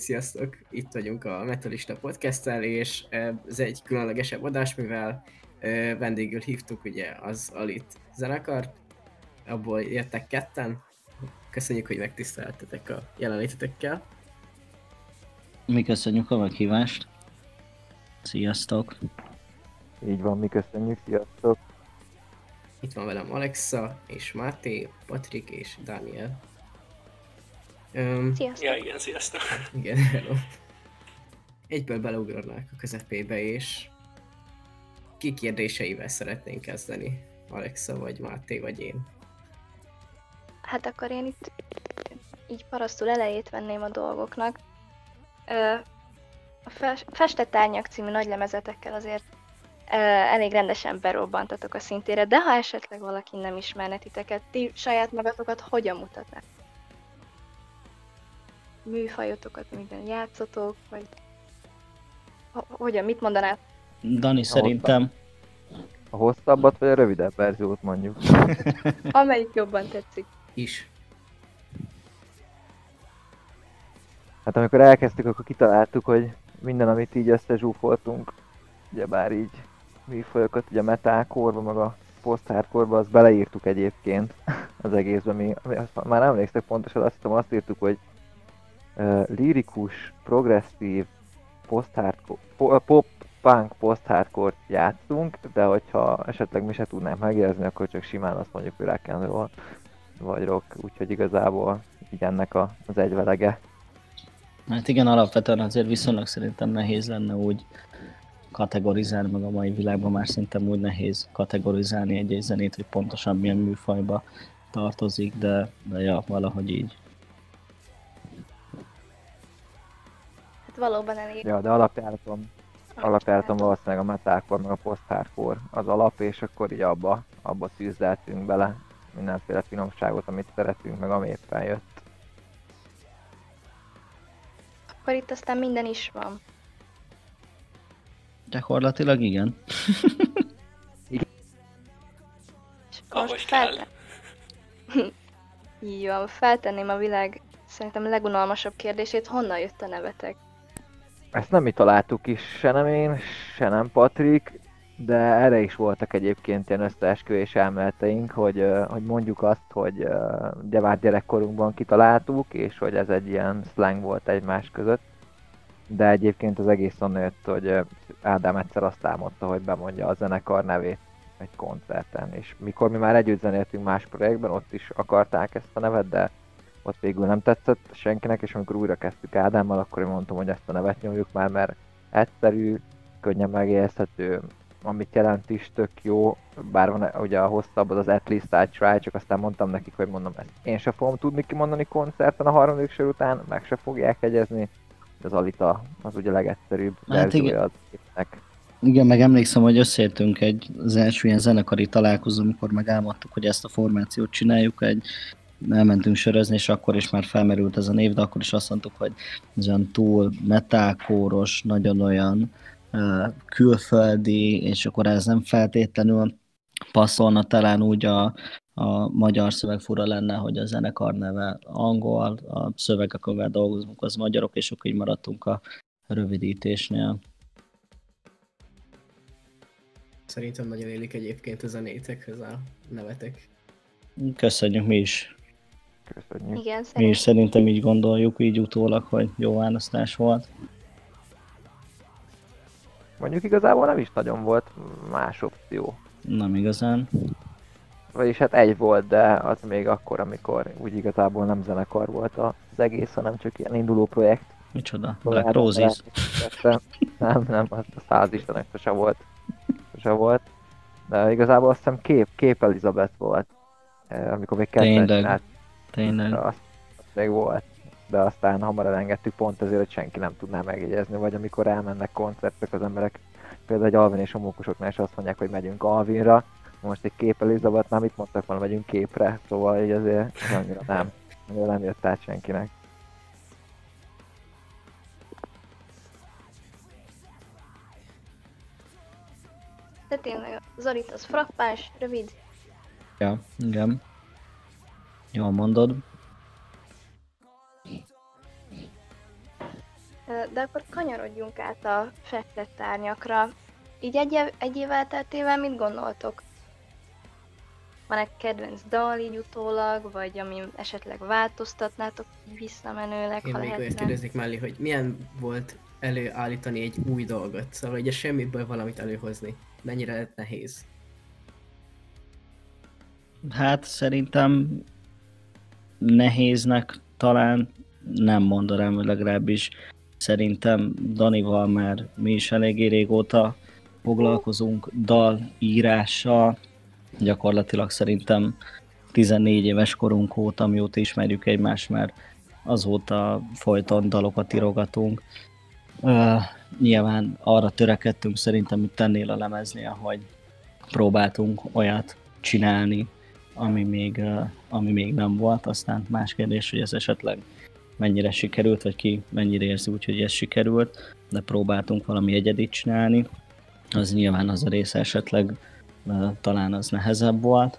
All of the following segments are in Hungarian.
Sziasztok! Itt vagyunk a Metalista podcast és ez egy különlegesebb adás, mivel vendégül hívtuk ugye az Alit zenekart, abból jöttek ketten. Köszönjük, hogy megtiszteltetek a jelenlétetekkel. Mi köszönjük a meghívást. Sziasztok! Így van, mi köszönjük, sziasztok! Itt van velem Alexa, és Máté, Patrik és Daniel. Um, sziasztok! Ja, igen, sziasztok! Igen, hello. Egyből beleugranák a közepébe, és ki kérdéseivel szeretnénk kezdeni? Alexa, vagy Máté, vagy én? Hát akkor én itt így parasztul elejét venném a dolgoknak. Ö, a Festett Árnyak című nagy lemezetekkel azért ö, elég rendesen berobbantatok a szintére, de ha esetleg valaki nem ismerne titeket, ti saját magatokat hogyan mutatnátok? Műfajotokat, minden játszotok, vagy hogyan, mit mondanál? Dani, a szerintem... A hosszabbat, vagy a rövidebb verziót mondjuk? Amelyik jobban tetszik. Is. Hát amikor elkezdtük, akkor kitaláltuk, hogy minden, amit így összezsúfoltunk, ugyebár így műfajokat, ugye a metalcore meg a post azt beleírtuk egyébként az egészben, mi, azt már emlékszek pontosan, azt hiszem azt írtuk, hogy lirikus, progresszív, pop, punk post-hardcore játszunk, de hogyha esetleg mi se tudnánk megjelezni, akkor csak simán azt mondjuk, hogy rock and roll, vagy rock, úgyhogy igazából így ennek a, az egyvelege. Hát igen, alapvetően azért viszonylag szerintem nehéz lenne úgy kategorizálni, meg a mai világban már szerintem úgy nehéz kategorizálni egy-egy zenét, hogy pontosan milyen műfajba tartozik, de, de ja, valahogy így. Valóban elég. Ja, de alapjáratom, alapjáratom valószínűleg a metalcore meg a post az alap, és akkor így abba, abba szűzdeltünk bele mindenféle finomságot, amit szeretünk, meg ami éppen jött. Akkor itt aztán minden is van. Gyakorlatilag igen. igen. És Ahogy fel... Jó, feltenném a világ szerintem legunalmasabb kérdését, honnan jött a nevetek? Ezt nem mi találtuk is, se nem én, se nem Patrik, de erre is voltak egyébként ilyen összeesküvés elméleteink, hogy, hogy mondjuk azt, hogy ugye már gyerekkorunkban kitaláltuk, és hogy ez egy ilyen slang volt egymás között. De egyébként az egész onnan hogy Ádám egyszer azt álmodta, hogy bemondja a zenekar nevét egy koncerten, és mikor mi már együtt zenéltünk más projektben, ott is akarták ezt a nevet, de ott végül nem tetszett senkinek, és amikor újra kezdtük Ádámmal, akkor én mondtam, hogy ezt a nevet nyomjuk már, mert egyszerű, könnyen megérezhető, amit jelent is tök jó, bár van ugye a hosszabb, az az At least I try, csak aztán mondtam nekik, hogy mondom ezt én sem fogom tudni kimondani koncerten a harmadik sor után, meg se fogják egyezni, az Alita az ugye legegyszerűbb hát igen. az képnek. Igen, meg emlékszem, hogy összeértünk egy, az első ilyen zenekari találkozó, amikor meg álmodtuk, hogy ezt a formációt csináljuk, egy elmentünk sörözni, és akkor is már felmerült ez a név, de akkor is azt mondtuk, hogy ez olyan túl metálkóros, nagyon olyan uh, külföldi, és akkor ez nem feltétlenül passzolna talán úgy a, a magyar szöveg fura lenne, hogy a zenekar neve angol, a szövegek, amivel dolgozunk, az magyarok, és akkor így maradtunk a rövidítésnél. Szerintem nagyon élik egyébként a zenétekhez a nevetek. Köszönjük mi is. Köszönjük. Igen, Mi is szerintem így gondoljuk, így utólag, hogy jó választás volt. Mondjuk igazából nem is nagyon volt más opció. Nem igazán. Vagyis hát egy volt, de az még akkor, amikor úgy igazából nem zenekar volt az egész, hanem csak ilyen induló projekt. Micsoda? Black Roses? Nem, nem, az a száz istenek se volt. Se volt. De igazából azt hiszem kép, kép Elizabeth volt. Eh, amikor még kezdett Tényleg. Azt, azt még volt. De aztán hamar elengedtük pont azért, hogy senki nem tudná megjegyezni, vagy amikor elmennek koncertek az emberek, például egy Alvin és a mókusoknál is azt mondják, hogy megyünk Alvinra, most egy kép Elizabeth, mit mondtak volna, megyünk képre, szóval így azért annyira nem, annyira nem jött át senkinek. De tényleg, Zorit az frappás, rövid. Ja, igen. Jól mondod. De akkor kanyarodjunk át a fektet árnyakra. Így egy, egy év elteltével mit gondoltok? Van egy kedvenc dal így utólag, vagy ami esetleg változtatnátok visszamenőleg, Én ha még olyat kérdeznék mellé, hogy milyen volt előállítani egy új dolgot, szóval ugye semmiből valamit előhozni. Mennyire lett nehéz? Hát szerintem nehéznek talán nem mondanám, hogy legalábbis szerintem Danival már mi is eléggé régóta foglalkozunk dalírással, gyakorlatilag szerintem 14 éves korunk óta, mióta ismerjük egymást, mert azóta folyton dalokat írogatunk. Uh, nyilván arra törekedtünk szerintem itt tennél a lemeznél, hogy próbáltunk olyat csinálni, ami még, ami még nem volt, aztán más kérdés, hogy ez esetleg mennyire sikerült, vagy ki mennyire érzi úgy, hogy ez sikerült, de próbáltunk valami egyedit csinálni, az nyilván az a része esetleg talán az nehezebb volt,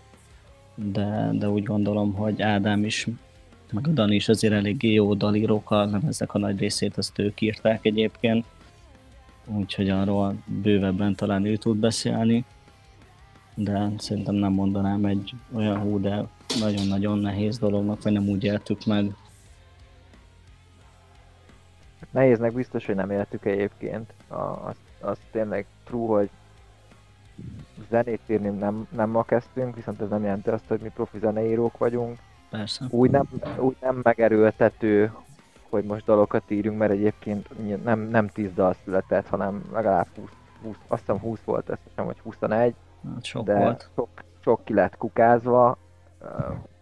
de, de úgy gondolom, hogy Ádám is, meg a Dani is azért eléggé jó dalírókkal, nem ezek a nagy részét azt ők írták egyébként, úgyhogy arról bővebben talán ő tud beszélni, de szerintem nem mondanám egy olyan hú, de nagyon-nagyon nehéz dolognak, vagy nem úgy éltük meg. Nehéznek biztos, hogy nem éltük egyébként. A, az, az tényleg true, hogy zenét írni nem, nem ma kezdtünk, viszont ez nem jelenti azt, hogy mi profi zeneírók vagyunk. Persze. Úgy nem, úgy nem megerőltető, hogy most dalokat írjunk, mert egyébként nem, nem 10 dal született, hanem legalább 20, 20 azt hiszem 20 volt összesen, vagy 21, Hát sok de volt. sok, sok ki lett kukázva,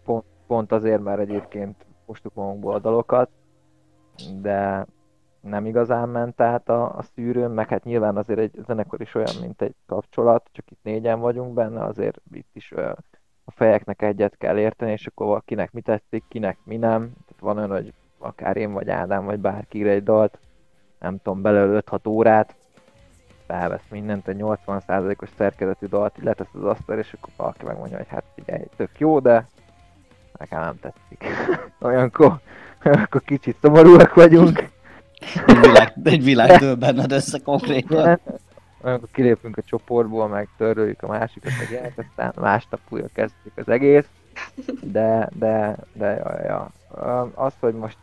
pont, pont azért, mert egyébként postuk magunkból a dalokat, de nem igazán ment át a, a szűrőn, meg hát nyilván azért egy zenekar is olyan, mint egy kapcsolat, csak itt négyen vagyunk benne, azért itt is a fejeknek egyet kell érteni, és akkor kinek mi tetszik, kinek mi nem. Tehát van olyan, hogy akár én vagy Ádám, vagy bárki ír egy dalt, nem tudom, belőle 5-6 órát, felvesz mindent, egy 80%-os szerkezetű dalt, így letesz az asztal, és akkor valaki megmondja, hogy hát figyelj, tök jó, de nekem nem tetszik. Olyankor, olyankor kicsit szomorúak vagyunk. Egy világ, egy világ dől benned össze konkrétan. Igen. Olyankor kilépünk a csoportból, meg töröljük a másikat, meg ilyenek, aztán másnap újra kezdjük az egész. De, de, de, ja, ja. Az, hogy most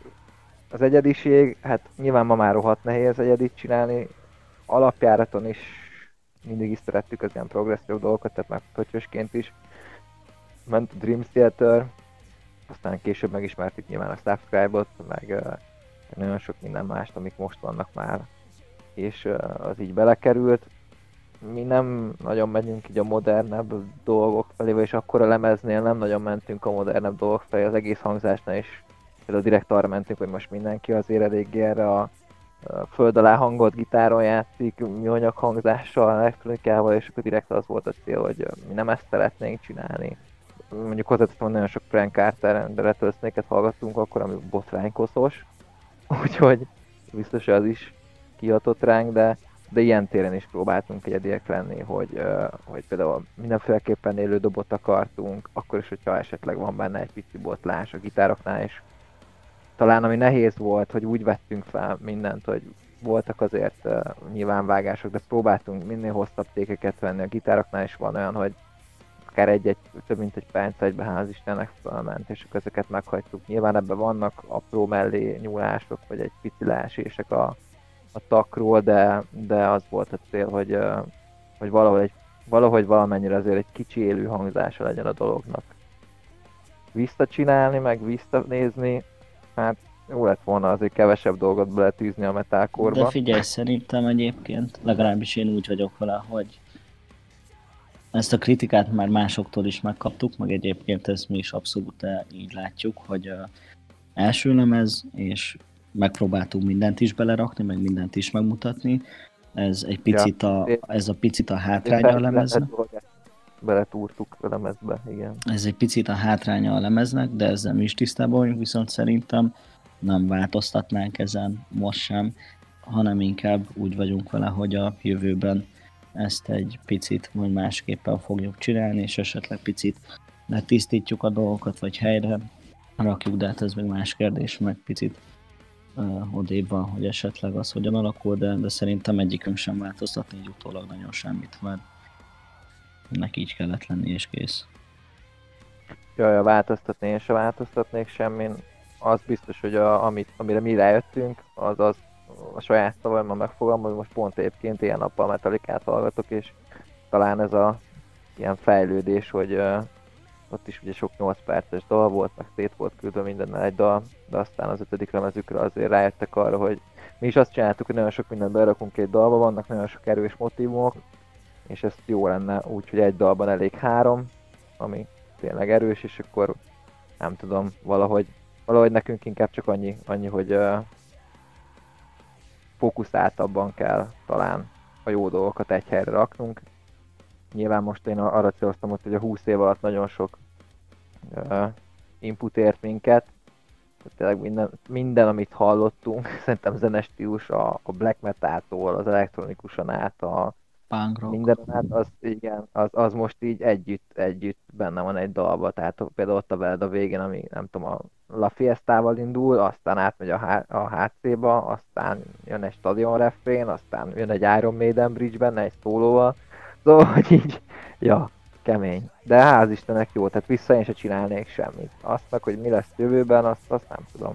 az egyediség, hát nyilván ma már rohadt nehéz egyedit csinálni, alapjáraton is mindig is szerettük az ilyen progresszív dolgokat, tehát már pöcsösként is. Ment a Dream Theater, aztán később megismertük nyilván a Subscribe-ot, meg uh, nagyon sok minden mást, amik most vannak már, és uh, az így belekerült. Mi nem nagyon megyünk így a modernebb dolgok felé, és akkor a lemeznél nem nagyon mentünk a modernebb dolgok felé, az egész hangzásnál is például direkt arra mentünk, hogy most mindenki azért eléggé erre a föld alá hangolt gitáron játszik, műanyag hangzással, elektronikával, és akkor direkt az volt a cél, hogy mi nem ezt szeretnénk csinálni. Mondjuk hozzáteszem, hogy nagyon sok Frank Carter retősznéket hallgattunk akkor, ami botránykoszos, úgyhogy biztos, az is kihatott ránk, de, de ilyen téren is próbáltunk egyediek lenni, hogy, hogy például mindenféleképpen élő dobot akartunk, akkor is, hogyha esetleg van benne egy pici botlás a gitároknál, és talán ami nehéz volt, hogy úgy vettünk fel mindent, hogy voltak azért uh, nyilvánvágások, de próbáltunk minél hosszabb tékeket venni. A gitároknál is van olyan, hogy akár egy-egy, több mint egy perc egybe ház Istennek felment, és ezeket meghagytuk. Nyilván ebben vannak apró mellé nyúlások, vagy egy pici leesések a, a takról, de, de az volt a cél, hogy, uh, hogy valahogy, egy, valahogy valamennyire azért egy kicsi élő hangzása legyen a dolognak. Visszacsinálni, meg visszanézni, hát jó lett volna azért kevesebb dolgot beletűzni a metálkorba. De figyelj, szerintem egyébként, legalábbis én úgy vagyok vele, hogy ezt a kritikát már másoktól is megkaptuk, meg egyébként ezt mi is abszolút így látjuk, hogy első lemez, és megpróbáltunk mindent is belerakni, meg mindent is megmutatni. Ez egy picit a, ez a picit a hátránya a lemeznek. Beletúrtuk a lemezbe, igen. Ez egy picit a hátránya a lemeznek, de ezzel mi is tisztában vagyunk, viszont szerintem nem változtatnánk ezen most sem, hanem inkább úgy vagyunk vele, hogy a jövőben ezt egy picit vagy másképpen fogjuk csinálni, és esetleg picit letisztítjuk a dolgokat, vagy helyre rakjuk, de hát ez még más kérdés, meg picit uh, odébb van, hogy esetleg az hogyan alakul, de, de szerintem egyikünk sem változtatni így utólag nagyon semmit, mert neki így kellett lenni és kész. Jaj, változtatni és a változtatnék semmin. Az biztos, hogy a, amit, amire mi rájöttünk, az az a saját szavaimmal megfogalmaz, most pont egyébként ilyen nappal metalikát hallgatok, és talán ez a ilyen fejlődés, hogy uh, ott is ugye sok 8 perces dal volt, meg szét volt küldve minden egy dal, de aztán az ötödik lemezükre azért rájöttek arra, hogy mi is azt csináltuk, hogy nagyon sok mindent berakunk egy dalba, vannak nagyon sok erős motivumok, és ez jó lenne úgy, hogy egy dalban elég három, ami tényleg erős, és akkor nem tudom, valahogy, valahogy nekünk inkább csak annyi, annyi hogy uh, fókuszáltabban kell talán a jó dolgokat egy helyre raknunk. Nyilván most én arra céloztam ott, hogy a 20 év alatt nagyon sok uh, input ért minket, tényleg minden, minden, amit hallottunk, szerintem zenestílus a, a black metal-tól, az elektronikusan át, a Punk rock. minden át, az, igen, az, az, most így együtt, együtt benne van egy dalba, tehát például ott a veled a végén, ami nem tudom, a La Fiesta-val indul, aztán átmegy a, H- a HC-ba, aztán jön egy stadion refrén, aztán jön egy Iron Maiden bridge benne, egy szólóval, szóval, hogy így, ja, kemény. De ház Istenek jó, tehát vissza én se csinálnék semmit. Azt meg, hogy mi lesz jövőben, azt, azt nem tudom.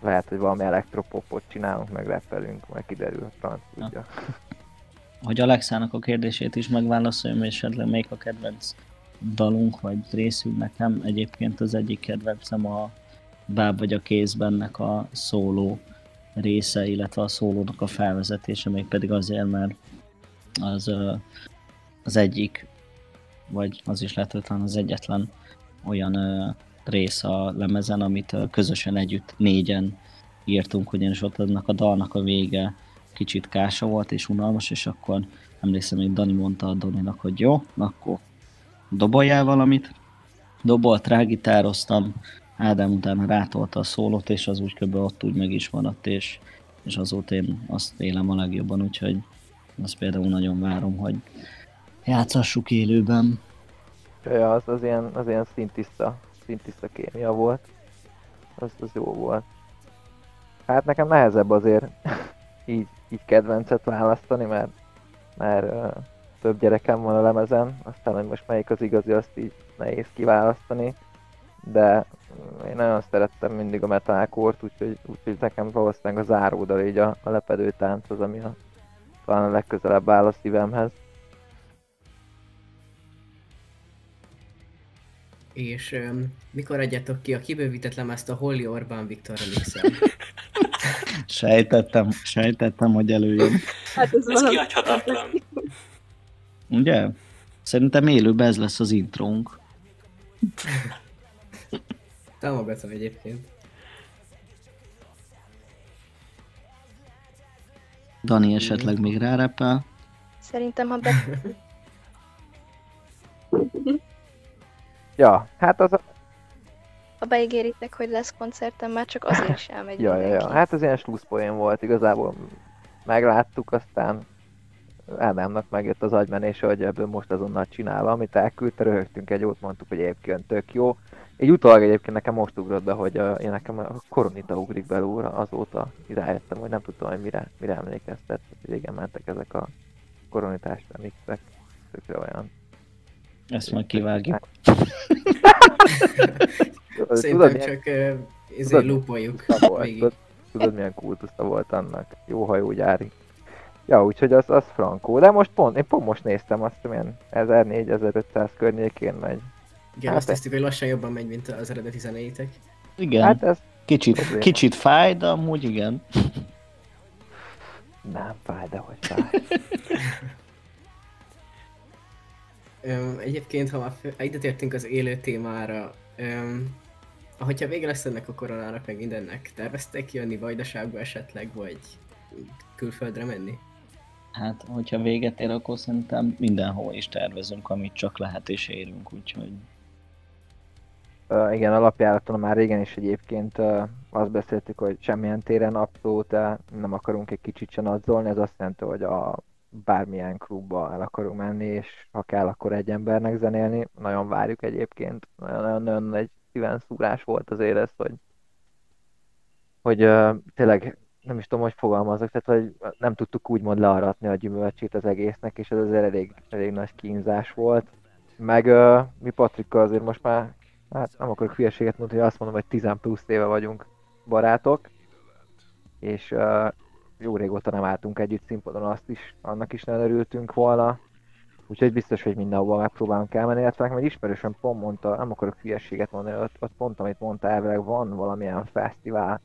Lehet, hogy valami elektropopot csinálunk, meg rappelünk, majd kiderül, franc tudja. Hogy Alexának a kérdését is megválaszoljam, és esetleg még a kedvenc dalunk, vagy részünk nekem. Egyébként az egyik kedvencem a Báb vagy a kézbennek a szóló része, illetve a szólónak a felvezetése, még pedig azért, mert az, az egyik, vagy az is lehet, az egyetlen olyan rész a lemezen, amit közösen együtt négyen írtunk, ugyanis ott annak a dalnak a vége kicsit kása volt és unalmas, és akkor emlékszem, hogy Dani mondta a Doninak, hogy jó, akkor doboljál valamit. Dobolt, rágitároztam, Ádám utána rátolta a szólót, és az úgy kb. ott úgy meg is maradt, és, és azóta én azt élem a legjobban, úgyhogy azt például nagyon várom, hogy játszassuk élőben. Ja, az, az ilyen, az ilyen szintiszta, szintiszta kémia volt. Az, az jó volt. Hát nekem nehezebb azért így, így kedvencet választani, mert, mert uh, több gyerekem van a lemezen, aztán hogy most melyik az igazi, azt így nehéz kiválasztani, de én nagyon szerettem mindig a metalkort, úgyhogy, úgyhogy nekem valószínűleg a záródal így a, a lepedő tánc az, ami a, talán a legközelebb áll a szívemhez. És um, mikor adjátok ki a kibővített lemezt a Holy Orbán Viktor remix Sejtettem, sejtettem, hogy előjön. Hát ez, ez kihagyhatatlan. Ugye? Szerintem élőben ez lesz az intrónk. Támogatom egyébként. Dani esetleg még rárepel. Szerintem, ha be... ja, hát az. Ha beígéritek, hogy lesz koncertem, már csak azért sem elmegy ja, ja, ja, hát az ilyen slusszpoén volt, igazából megláttuk, aztán Ádámnak megjött az agymenése, hogy ebből most azonnal csinálva, amit elküldte, röhögtünk egy jót, mondtuk, hogy egyébként tök jó. Így utólag egyébként nekem most ugrott be, hogy a, én nekem a koronita ugrik belőle, azóta rájöttem, hogy nem tudtam, hogy mire, mire emlékeztet. Régen mentek ezek a koronitás remixek, tökre olyan. Ezt majd kivágjuk. Szerintem csak uh, ezért lupoljuk Tudod, tudod, milyen kultusza volt annak. Jó hajógyári. Ja, úgyhogy az, az frankó. De most pont, én pont most néztem azt, milyen 1400-1500 környékén megy. Igen, hát azt néztük, hogy lassan jobban megy, mint az eredeti zenéitek. Igen, hát ez kicsit, kicsit fáj, de amúgy igen. Nem fáj, de hogy fáj. Öm, egyébként, ha már ide tértünk az élő témára, öm, ahogyha vége lesz ennek a koronának, meg mindennek, terveztek jönni Vajdaságba esetleg, vagy külföldre menni? Hát, hogyha véget ér, akkor szerintem mindenhol is tervezünk, amit csak lehet és érünk, úgyhogy... Uh, igen, alapjáraton már régen is egyébként uh, azt beszéltük, hogy semmilyen téren abszolút nem akarunk egy kicsit se nadzolni, ez azt jelenti, hogy a bármilyen klubba el akarunk menni, és ha kell, akkor egy embernek zenélni. Nagyon várjuk egyébként, nagyon-nagyon egy szíven szúrás volt azért ez, hogy hogy uh, tényleg nem is tudom, hogy fogalmazok, tehát hogy nem tudtuk úgymond learatni a gyümölcsét az egésznek, és ez azért elég, elég nagy kínzás volt. Meg uh, mi Patrikkal azért most már, hát nem akarok hülyeséget mondani, hogy azt mondom, hogy 10 plusz éve vagyunk barátok, és uh, jó régóta nem álltunk együtt színpadon, azt is, annak is nagyon örültünk volna. Úgyhogy biztos, hogy mindenhova megpróbálunk elmenni, illetve nekem egy ismerősöm pont mondta, nem akarok hülyeséget mondani, ott, ott pont amit mondta, elvileg van valamilyen fesztivál,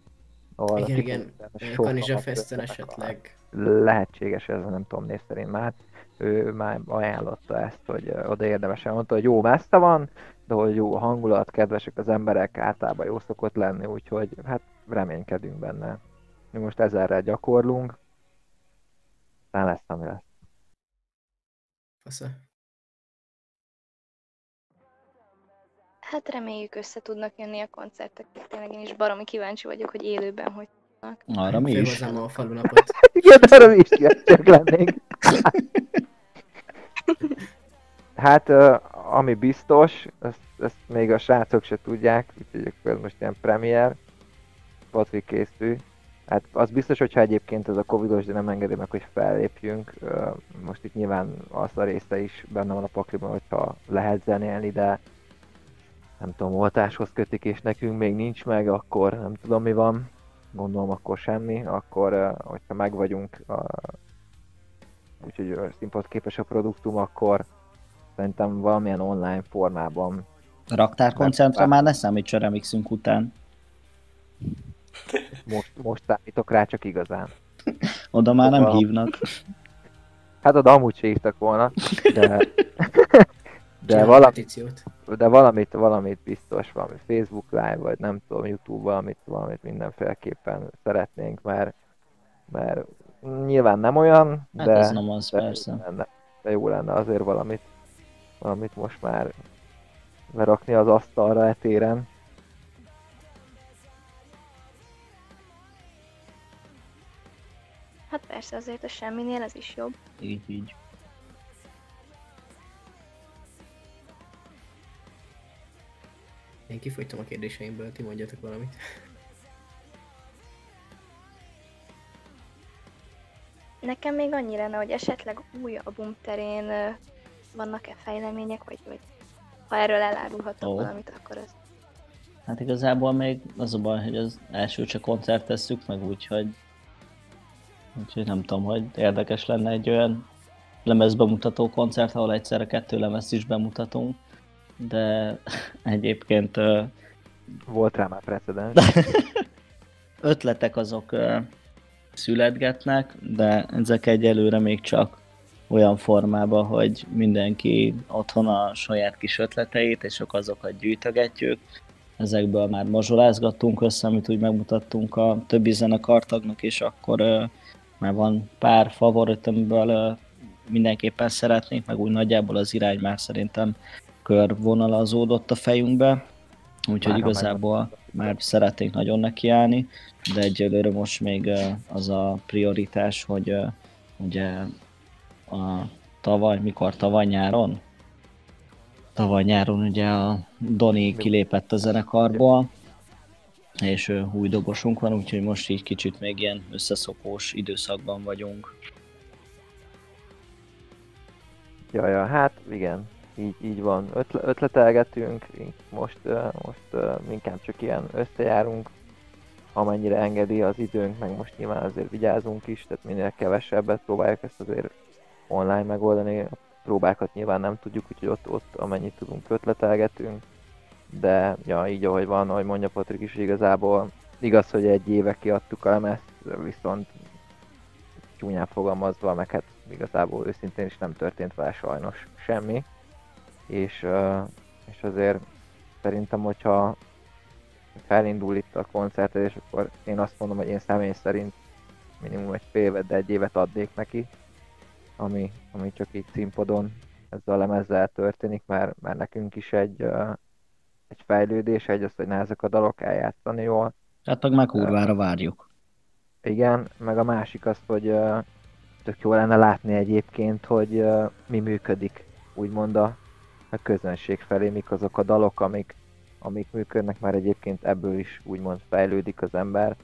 ahol igen, igen, Kanizsa Festen esetleg. Lehetséges ez, nem tudom név szerint már. Ő már ajánlotta ezt, hogy oda érdemes mondta, hogy jó messze van, de hogy jó a hangulat, kedvesek az emberek, általában jó szokott lenni, úgyhogy hát reménykedünk benne. Mi most ezerrel gyakorlunk, aztán lesz, ami lesz. Fasza. Hát reméljük össze tudnak jönni a koncertek. Tényleg én is baromi kíváncsi vagyok, hogy élőben hogy tudnak. Arra mi is. a falunapot. Igen, arra mi is kíváncsiak lennénk. Hát, ami biztos, ezt, ezt még a srácok se tudják, úgyhogy ez most ilyen premier. Patrik készül. Hát az biztos, hogyha egyébként ez a covidos, de nem engedi meg, hogy fellépjünk. Most itt nyilván az a része is benne van a pakliban, hogyha lehet zenélni, de nem tudom, oltáshoz kötik, és nekünk még nincs meg, akkor nem tudom mi van. Gondolom akkor semmi, akkor hogyha meg vagyunk, úgyhogy színpad képes a produktum, akkor szerintem valamilyen online formában. Raktárkoncertre már ne számíts a remixünk után. Most, most számítok rá csak igazán. Oda már nem hívnak. Hát oda amúgy se hívtak volna, de... de, valami, de valamit, valamit biztos, valami Facebook Live, vagy nem tudom, YouTube, valamit, valamit mindenféleképpen szeretnénk, mert, mert nyilván nem olyan, hát de, ez nem az, de, persze. Lenne, de jó lenne azért valamit, valamit most már lerakni az asztalra etéren. Hát persze, azért a semminél ez is jobb. Így, így. Én kifogytam a kérdéseimből, ti mondjatok valamit. Nekem még annyi lenne, hogy esetleg új album terén vannak-e fejlemények, vagy, vagy ha erről elárulhatok oh. valamit, akkor az. Hát igazából még az a baj, hogy az első csak koncertezzük meg, úgyhogy Úgyhogy nem tudom, hogy érdekes lenne egy olyan lemezbemutató koncert, ahol egyszerre kettő lemezt is bemutatunk, de egyébként... Volt rá már precedens. ötletek azok születgetnek, de ezek egyelőre még csak olyan formában, hogy mindenki otthon a saját kis ötleteit, és akkor azokat gyűjtögetjük. Ezekből már mazsolázgattunk össze, amit úgy megmutattunk a többi zenekartagnak, és akkor mert van pár favorit, amiből mindenképpen szeretnék, meg úgy nagyjából az irány már szerintem körvonalazódott a fejünkbe, úgyhogy már igazából már szeretnénk nagyon nekiállni, de egyelőre most még az a prioritás, hogy ugye a tavaly, mikor tavaly nyáron? Tavaly nyáron ugye a Doni kilépett a zenekarból, és új dobosunk van, úgyhogy most így kicsit még ilyen összeszokós időszakban vagyunk. Ja, ja, hát igen, így, így van. Ötle, ötletelgetünk, most, most inkább csak ilyen összejárunk, amennyire engedi az időnk, meg most nyilván azért vigyázunk is, tehát minél kevesebbet próbáljuk ezt azért online megoldani. A próbákat nyilván nem tudjuk, úgyhogy ott, ott amennyit tudunk ötletelgetünk de ja, így ahogy van, ahogy mondja Patrik is igazából, igaz, hogy egy éve kiadtuk a lemezt, viszont csúnyán fogalmazva, meg hát igazából őszintén is nem történt vele sajnos semmi, és, és azért szerintem, hogyha felindul itt a koncertezés, akkor én azt mondom, hogy én személy szerint minimum egy fél évet, de egy évet adnék neki, ami, ami csak így színpadon ezzel a lemezzel történik, mert, mert nekünk is egy, egy fejlődés, egy az, hogy ne ezek a dalok eljátszani jól. Hát meg kurvára várjuk. Igen, meg a másik az, hogy uh, tök jó lenne látni egyébként, hogy uh, mi működik, úgymond a, a közönség felé, mik azok a dalok, amik, amik működnek, már egyébként ebből is úgymond fejlődik az ember,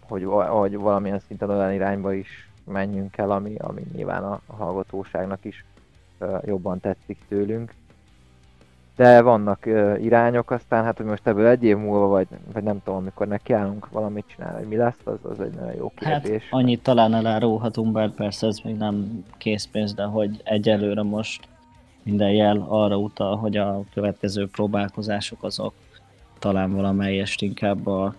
hogy, hogy valamilyen szinten olyan irányba is menjünk el, ami, ami nyilván a, a hallgatóságnak is jobban tetszik tőlünk. De vannak uh, irányok, aztán hát, hogy most ebből egy év múlva, vagy, vagy nem tudom, amikor nekiállunk valamit csinálni, hogy mi lesz, az, az egy nagyon jó hát, kérdés. Hát annyit talán elárulhatunk, bár persze ez még nem készpénz, de hogy egyelőre most minden jel arra utal, hogy a következő próbálkozások azok talán valamelyest inkább a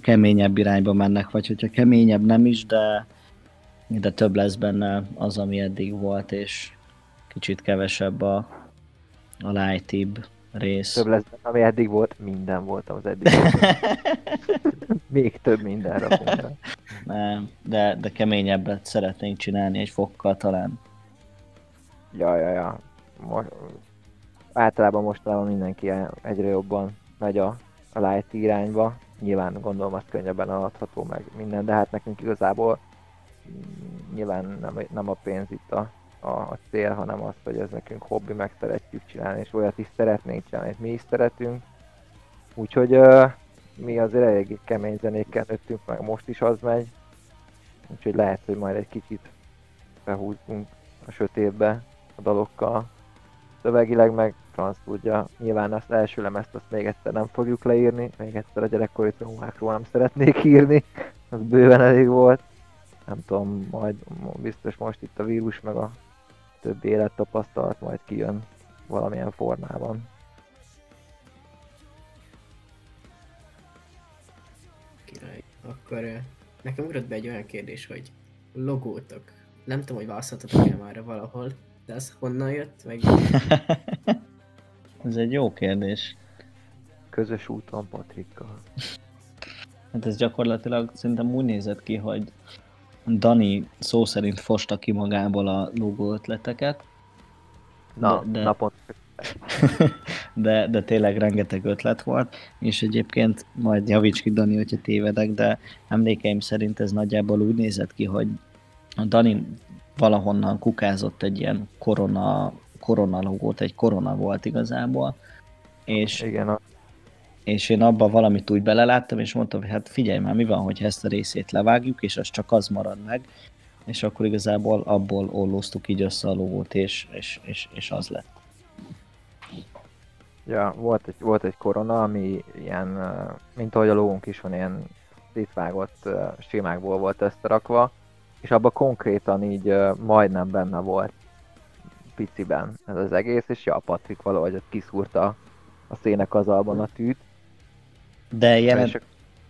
keményebb irányba mennek, vagy hogyha keményebb nem is, de, de több lesz benne az, ami eddig volt, és kicsit kevesebb a, a lightibb rész. Több lesz ami eddig volt, minden volt az eddig. Még több minden rakunk Nem, de, de keményebbet szeretnénk csinálni egy fokkal talán. Ja, ja, ja. Most, általában mostanában mindenki egyre jobban megy a, a light irányba. Nyilván gondolom azt könnyebben adható meg minden, de hát nekünk igazából mm, nyilván nem, nem a pénz itt a, a, a cél, hanem az, hogy ez nekünk hobbi, meg szeretjük csinálni, és olyat is szeretnénk csinálni, és mi is szeretünk. Úgyhogy uh, mi azért eléggé kemény zenékkel nőttünk, meg most is az megy. Úgyhogy lehet, hogy majd egy kicsit behúzunk a sötétbe a dalokkal. Szövegileg meg franc tudja. Nyilván azt első lemezt azt még egyszer nem fogjuk leírni, még egyszer a gyerekkori traumákról nem szeretnék írni, az bőven elég volt. Nem tudom, majd biztos most itt a vírus meg a többi élettapasztalat majd kijön valamilyen formában. Király. Akkor nekem ugrott be egy olyan kérdés, hogy logótok. Nem tudom, hogy választhatok el már valahol, de az honnan jött, meg... ez egy jó kérdés. Közös úton Patrikkal. Hát ez gyakorlatilag szerintem úgy nézett ki, hogy Dani szó szerint fosta ki magából a logó ötleteket. Na, de, de, napot. de, de tényleg rengeteg ötlet volt, és egyébként majd javíts ki Dani, hogyha tévedek, de emlékeim szerint ez nagyjából úgy nézett ki, hogy a Dani valahonnan kukázott egy ilyen korona, korona logót, egy korona volt igazából, és Igen, a és én abba valamit úgy beleláttam, és mondtam, hogy hát figyelj már, mi van, hogy ezt a részét levágjuk, és az csak az marad meg, és akkor igazából abból ollóztuk így össze a logót, és, és, és, és az lett. Ja, volt egy, volt egy korona, ami ilyen, mint ahogy a logónk is van, ilyen szétvágott sémákból volt összerakva, és abban konkrétan így majdnem benne volt piciben ez az egész, és ja, Patrik valahogy ott kiszúrta a szének az alban a tűt, de jelent...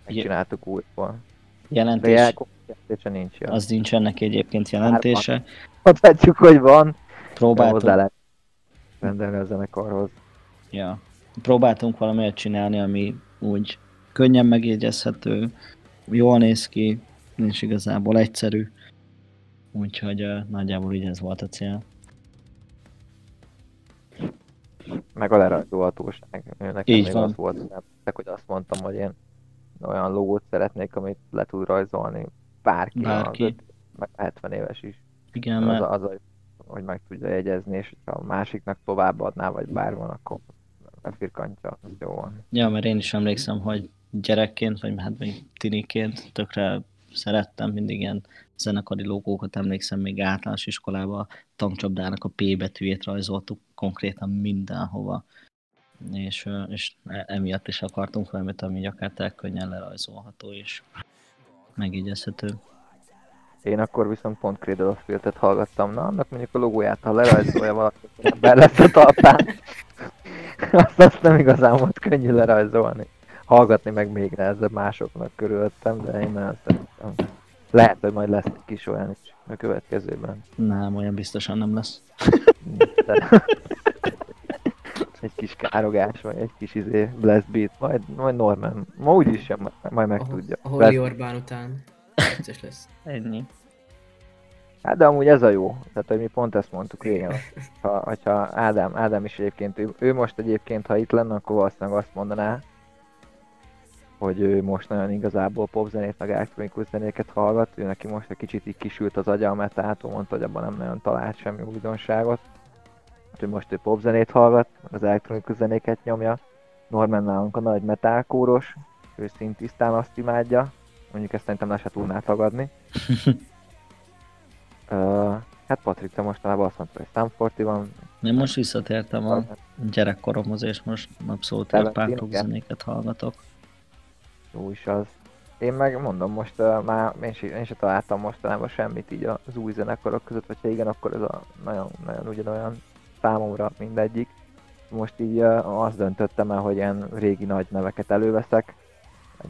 Megcsináltuk újból. Jelentés... De jelentése nincs. Ja. Az nincs ennek egyébként jelentése. Mondhatjuk, hogy van. Próbáltunk. Hozzá lehet rendelni a zenekarhoz. Ja. Próbáltunk valamit csinálni, ami úgy könnyen megjegyezhető, jól néz ki, nincs igazából egyszerű. Úgyhogy uh, nagyjából így ez volt a cél. meg a lerajzolhatóság. Nekem Így még van. az volt, nem, hogy azt mondtam, hogy én olyan logót szeretnék, amit le tud rajzolni bárki, bárki. Az, meg 70 éves is. Igen, mert... az, az, hogy meg tudja jegyezni, és ha a másiknak továbbadná, vagy bár van, akkor befirkantja, az jó van. Ja, mert én is emlékszem, hogy gyerekként, vagy hát még tiniként tökre szerettem mindig ilyen zenekari logókat, emlékszem még általános iskolában a tankcsapdának a P betűjét rajzoltuk konkrétan mindenhova. És, és e, emiatt is akartunk valamit, ami akár könnyen lerajzolható és megjegyezhető. Én akkor viszont pont Cradle of Filth-et hallgattam, na annak mondjuk a logóját, ha lerajzolja valaki, be lesz a talpán. azt, azt nem igazán volt könnyű lerajzolni. Hallgatni meg még nehezebb másoknak körülöttem, de én nagyon szeretem. Lehet, hogy majd lesz egy kis olyan is a következőben. Nem, olyan biztosan nem lesz. De... egy kis károgás, vagy egy kis izé, blast beat, majd, majd Norman. Ma úgyis sem, majd megtudja. A Holy Orbán után vicces lesz. Ennyi. Hát de amúgy ez a jó. Tehát, hogy mi pont ezt mondtuk régen. Ha, hogyha Ádám, Ádám is egyébként, ő, ő most egyébként, ha itt lenne, akkor valószínűleg azt mondaná, hogy ő most nagyon igazából popzenét, meg elektronikus zenéket hallgat, ő neki most egy kicsit így kisült az agya a metától, mondta, hogy abban nem nagyon talált semmi újdonságot. Úgyhogy most ő popzenét hallgat, az elektronikus zenéket nyomja. Norman nálunk a nagy metálkóros, ő szintisztán azt imádja. Mondjuk ezt szerintem le se tudná tagadni. uh, hát Patrik, te mostanában azt mondta, hogy Stanfordi van. Én most visszatértem a gyerekkoromhoz, és most abszolút egy pár zenéket hallgatok. Jó is az. Én meg mondom, most uh, már én se, én se találtam mostanában semmit így az új zenekarok között, vagy ha igen, akkor ez a nagyon, nagyon ugyanolyan számomra mindegyik. Most így azt döntöttem el, hogy ilyen régi nagy neveket előveszek.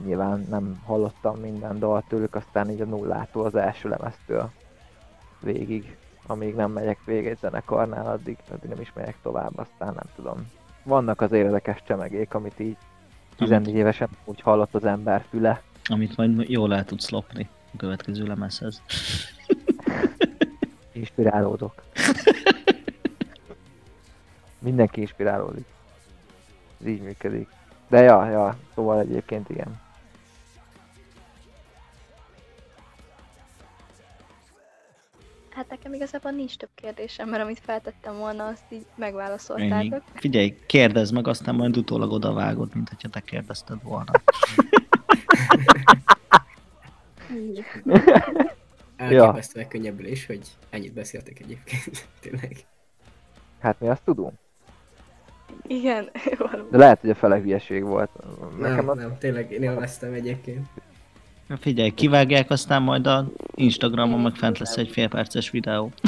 Nyilván nem hallottam minden dalt tőlük, aztán így a nullától az első lemeztől végig, amíg nem megyek végig egy zenekarnál, addig, addig nem is megyek tovább, aztán nem tudom. Vannak az érdekes csemegék, amit így 14 évesen úgy hallott az ember füle, amit majd jól el tudsz lopni a következő lemezhez. Inspirálódok. Mindenki inspirálódik. Ez így működik. De ja, ja, szóval egyébként igen. Hát nekem igazából nincs több kérdésem, mert amit feltettem volna, azt így megválaszoltátok. Figyelj, kérdezd meg, aztán majd utólag odavágod, mint hogyha te kérdezted volna. Elképesztő ja. könnyebbülés, hogy ennyit beszéltek egyébként, tényleg. Hát mi azt tudunk? Igen, De lehet, hogy a fele hülyeség volt. Nekem nem, a... nem, tényleg én élveztem egyébként. Figyelj, kivágják, aztán majd a Instagramon meg fent lesz egy félperces videó.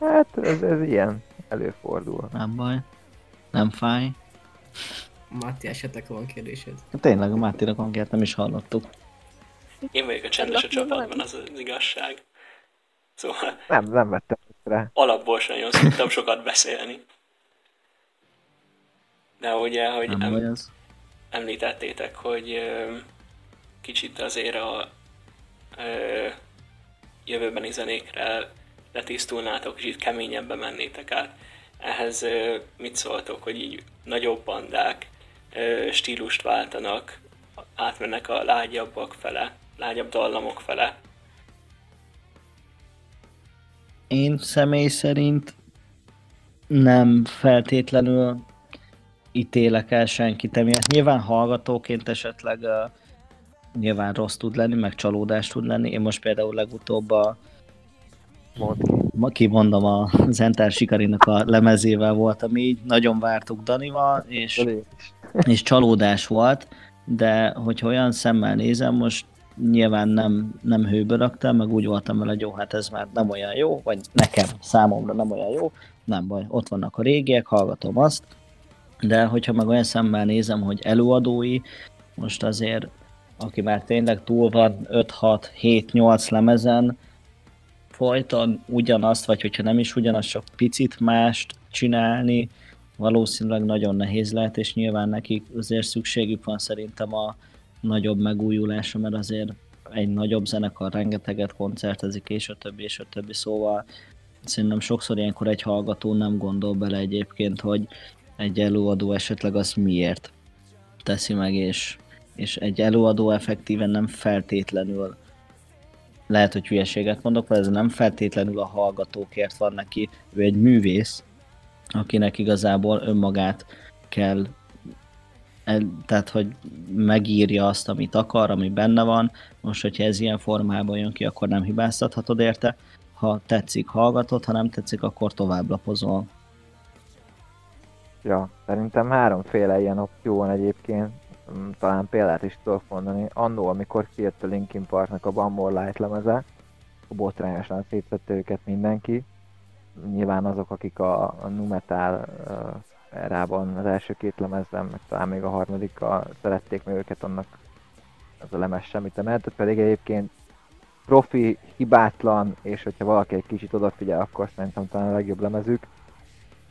hát ez, ez ilyen, előfordul. Nem baj, nem fáj. Máté, esetleg van kérdésed? Tényleg, a Máténak hangját nem is hallottuk. Én vagyok a csendes a csapatban, az az igazság. Szóval... Nem, nem vettem rá. Alapból sem nagyon szoktam sokat beszélni. De ugye, hogy nem em, említettétek, hogy ö, kicsit azért a ö, jövőbeni zenékre letisztulnátok, kicsit keményebben mennétek át. Ehhez ö, mit szóltok, hogy így nagyobb bandák stílust váltanak, átmennek a lágyabbak fele, lágyabb dallamok fele. Én személy szerint nem feltétlenül ítélek el senkit emiatt. Nyilván hallgatóként esetleg uh, nyilván rossz tud lenni, meg csalódás tud lenni. Én most például legutóbb a ma kimondom a Zentár Sikarinak a lemezével voltam így, nagyon vártuk Danival, és és csalódás volt, de hogyha olyan szemmel nézem, most nyilván nem, nem hőből raktam, meg úgy voltam vele, hogy jó, hát ez már nem olyan jó, vagy nekem, számomra nem olyan jó, nem baj, ott vannak a régiek, hallgatom azt, de hogyha meg olyan szemmel nézem, hogy előadói, most azért, aki már tényleg túl van 5-6-7-8 lemezen, folyton ugyanazt, vagy hogyha nem is ugyanazt, csak picit mást csinálni, valószínűleg nagyon nehéz lehet, és nyilván nekik azért szükségük van szerintem a nagyobb megújulásra, mert azért egy nagyobb zenekar rengeteget koncertezik, és a többi, és a többi, szóval szerintem sokszor ilyenkor egy hallgató nem gondol bele egyébként, hogy egy előadó esetleg azt miért teszi meg, és, és egy előadó effektíven nem feltétlenül lehet, hogy hülyeséget mondok, mert ez nem feltétlenül a hallgatókért van neki, ő egy művész, akinek igazából önmagát kell el, tehát, hogy megírja azt, amit akar, ami benne van. Most, hogyha ez ilyen formában jön ki, akkor nem hibáztathatod érte. Ha tetszik, hallgatod, ha nem tetszik, akkor tovább lapozol. Ja, szerintem háromféle ilyen opció van egyébként. Mm, talán példát is tudok mondani. Annó, amikor kijött a Linkin Parknak a Bambor Light lemeze, botrányosan szétvette őket mindenki nyilván azok, akik a, a nu metal uh, erában az első két lemezben, meg talán még a harmadikkal szerették meg őket, annak az a lemez semmit emeltett, pedig egyébként profi, hibátlan, és hogyha valaki egy kicsit odafigyel, akkor szerintem talán a legjobb lemezük.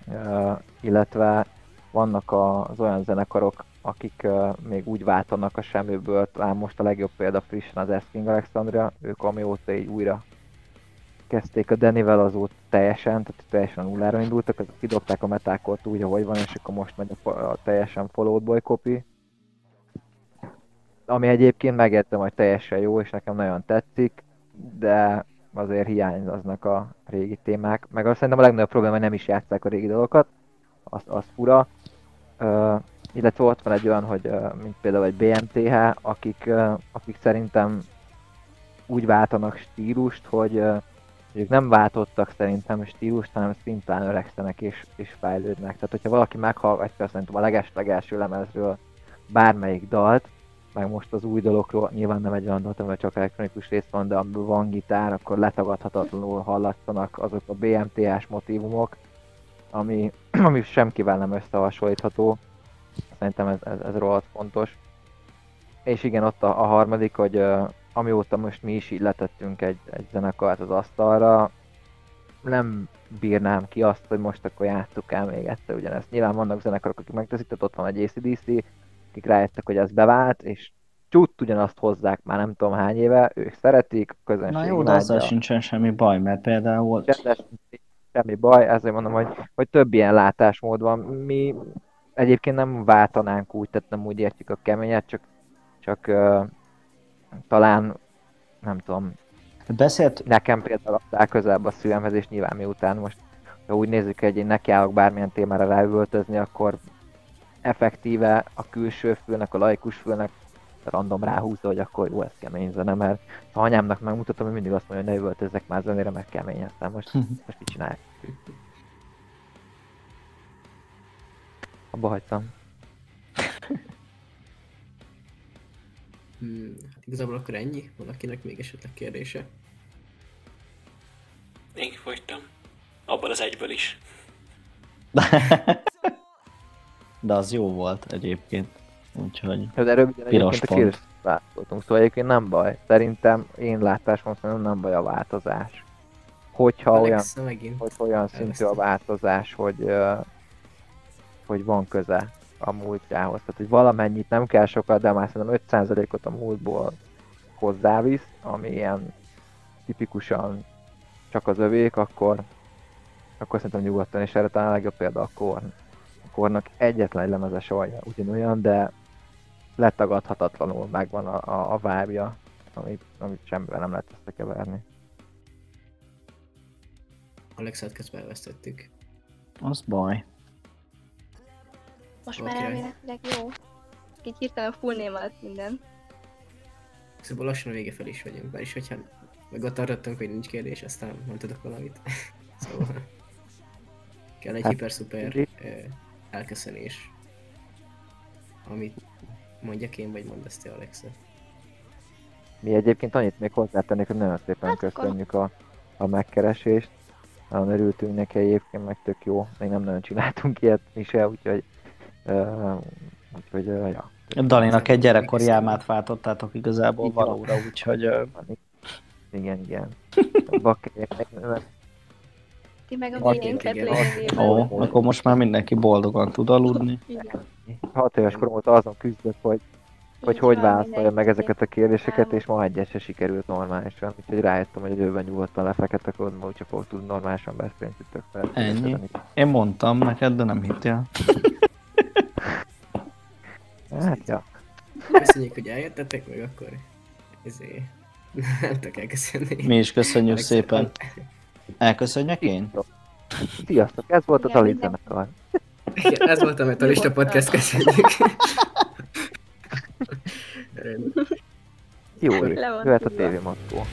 Uh, illetve vannak az olyan zenekarok, akik uh, még úgy váltanak a semmiből, talán most a legjobb példa frissen az Esking Alexandria, ők amióta így újra kezdték a Denivel azóta teljesen, tehát teljesen nullára indultak, azok kidobták a metákot úgy, ahogy van, és akkor most megy a, a teljesen followed boy copy. Ami egyébként megértem, hogy teljesen jó, és nekem nagyon tetszik, de azért hiányoznak a régi témák. Meg azt szerintem a legnagyobb probléma, hogy nem is játszák a régi dolgokat, az, az fura. uh, illetve ott van egy olyan, hogy uh, mint például egy BMTH, akik, uh, akik szerintem úgy váltanak stílust, hogy ők nem váltottak szerintem stílust, hanem szimplán öregszenek és, és fejlődnek. Tehát, hogyha valaki meghallgatja szerintem a leges-legelső lemezről bármelyik dalt, meg most az új dologról, nyilván nem egy olyan dalt, amivel csak elektronikus rész van, de amiből van gitár, akkor letagadhatatlanul hallatszanak azok a motivumok, ami, ami semkivel nem összehasonlítható. Szerintem ez, ez, ez rohadt fontos. És igen, ott a, a harmadik, hogy amióta most mi is így letettünk egy, egy zenekart az asztalra, nem bírnám ki azt, hogy most akkor játsszuk el még egyszer ugyanezt. Nyilván vannak zenekarok, akik megteszik, tehát ott van egy ACDC, akik rájöttek, hogy ez bevált, és csút ugyanazt hozzák már nem tudom hány éve, ők szeretik, a közönség Na jó, de azzal sincsen semmi baj, mert például... Semmi baj, ezért mondom, hogy, hogy több ilyen látásmód van. Mi egyébként nem váltanánk úgy, tehát nem úgy értjük a keményet, csak, csak talán, nem tudom, Beszélt... nekem például áll közelebb a szívemhez, és nyilván miután most, ha úgy nézzük, hogy én nekiállok bármilyen témára ráüvöltözni, akkor effektíve a külső fülnek, a laikus fülnek random ráhúzza, hogy akkor jó, ez kemény zene, mert ha anyámnak megmutatom, hogy mindig azt mondja, hogy ne üvöltözzek már zenére, meg kemény, aztán most, most mit csinálják? Abba hagytam. Hmm, hát igazából akkor ennyi? Valakinek még esetleg kérdése? Én kifogytam. Abban az egyből is. De az jó volt egyébként. Úgyhogy De röviden Piros egyébként a pont. szóval egyébként nem baj. Szerintem én látásom szerint nem baj a változás. Hogyha olyan, Alexa megint. hogy olyan szintű a változás, hogy, hogy van köze a múltjához. Tehát, hogy valamennyit nem kell sokat, de már szerintem 5%-ot a múltból hozzávisz, ami ilyen tipikusan csak az övék, akkor, akkor szerintem nyugodtan, és erre talán a legjobb példa a Korn. A Kornak egyetlen egy lemeze sajja ugyanolyan, de letagadhatatlanul megvan a, a, a vibe amit, amit semmivel nem lehet összekeverni. Alexát közben elvesztettük. az baj. Most már Oké. elméletileg jó. Így hirtelen full name alatt minden. Szóval lassan a vége fel is vagyunk, bár is hogyha meg ott tartottunk, hogy nincs kérdés, aztán mondtatok valamit. szóval kell egy Hát, hiper-szuper elköszönés. Amit mondjak én, vagy mondd ezt te, Alexa. Mi egyébként annyit még hozzátennék, hogy nagyon szépen Hát köszönjük a, a megkeresést. Nagyon örültünk neki egyébként, meg tök jó. Még nem nagyon csináltunk ilyet mi se, úgyhogy, uh, úgyhogy uh, ja. Dalinak egy gyerekkori álmát váltottátok igazából valóra, úgyhogy Igen, igen. Ti meg a miénket ó, akkor most már mindenki boldogan tud aludni. Igen. hat éves korom óta azon küzdök, hogy hogy, Így hogy van, válaszolja meg ezeket a kérdéseket, és ma egyet se sikerült normálisan. Úgyhogy rájöttem, hogy a jövőben nyugodtan lefekete kódba, úgyse fogok tudni normálisan beszélni tök fel. Ennyi. Én mondtam neked, de nem hittél. Hát, ja. Köszönjük, hogy eljöttetek, meg akkor ezért nem tudok elköszönni. Mi is köszönjük Alexa, szépen. Elköszönjek én? Sziasztok, ez volt Ali minden- zenekar. Igen, ez volt a Metalista. Podcast, köszönjük. Jó, jöhet a tudva. tévé motto.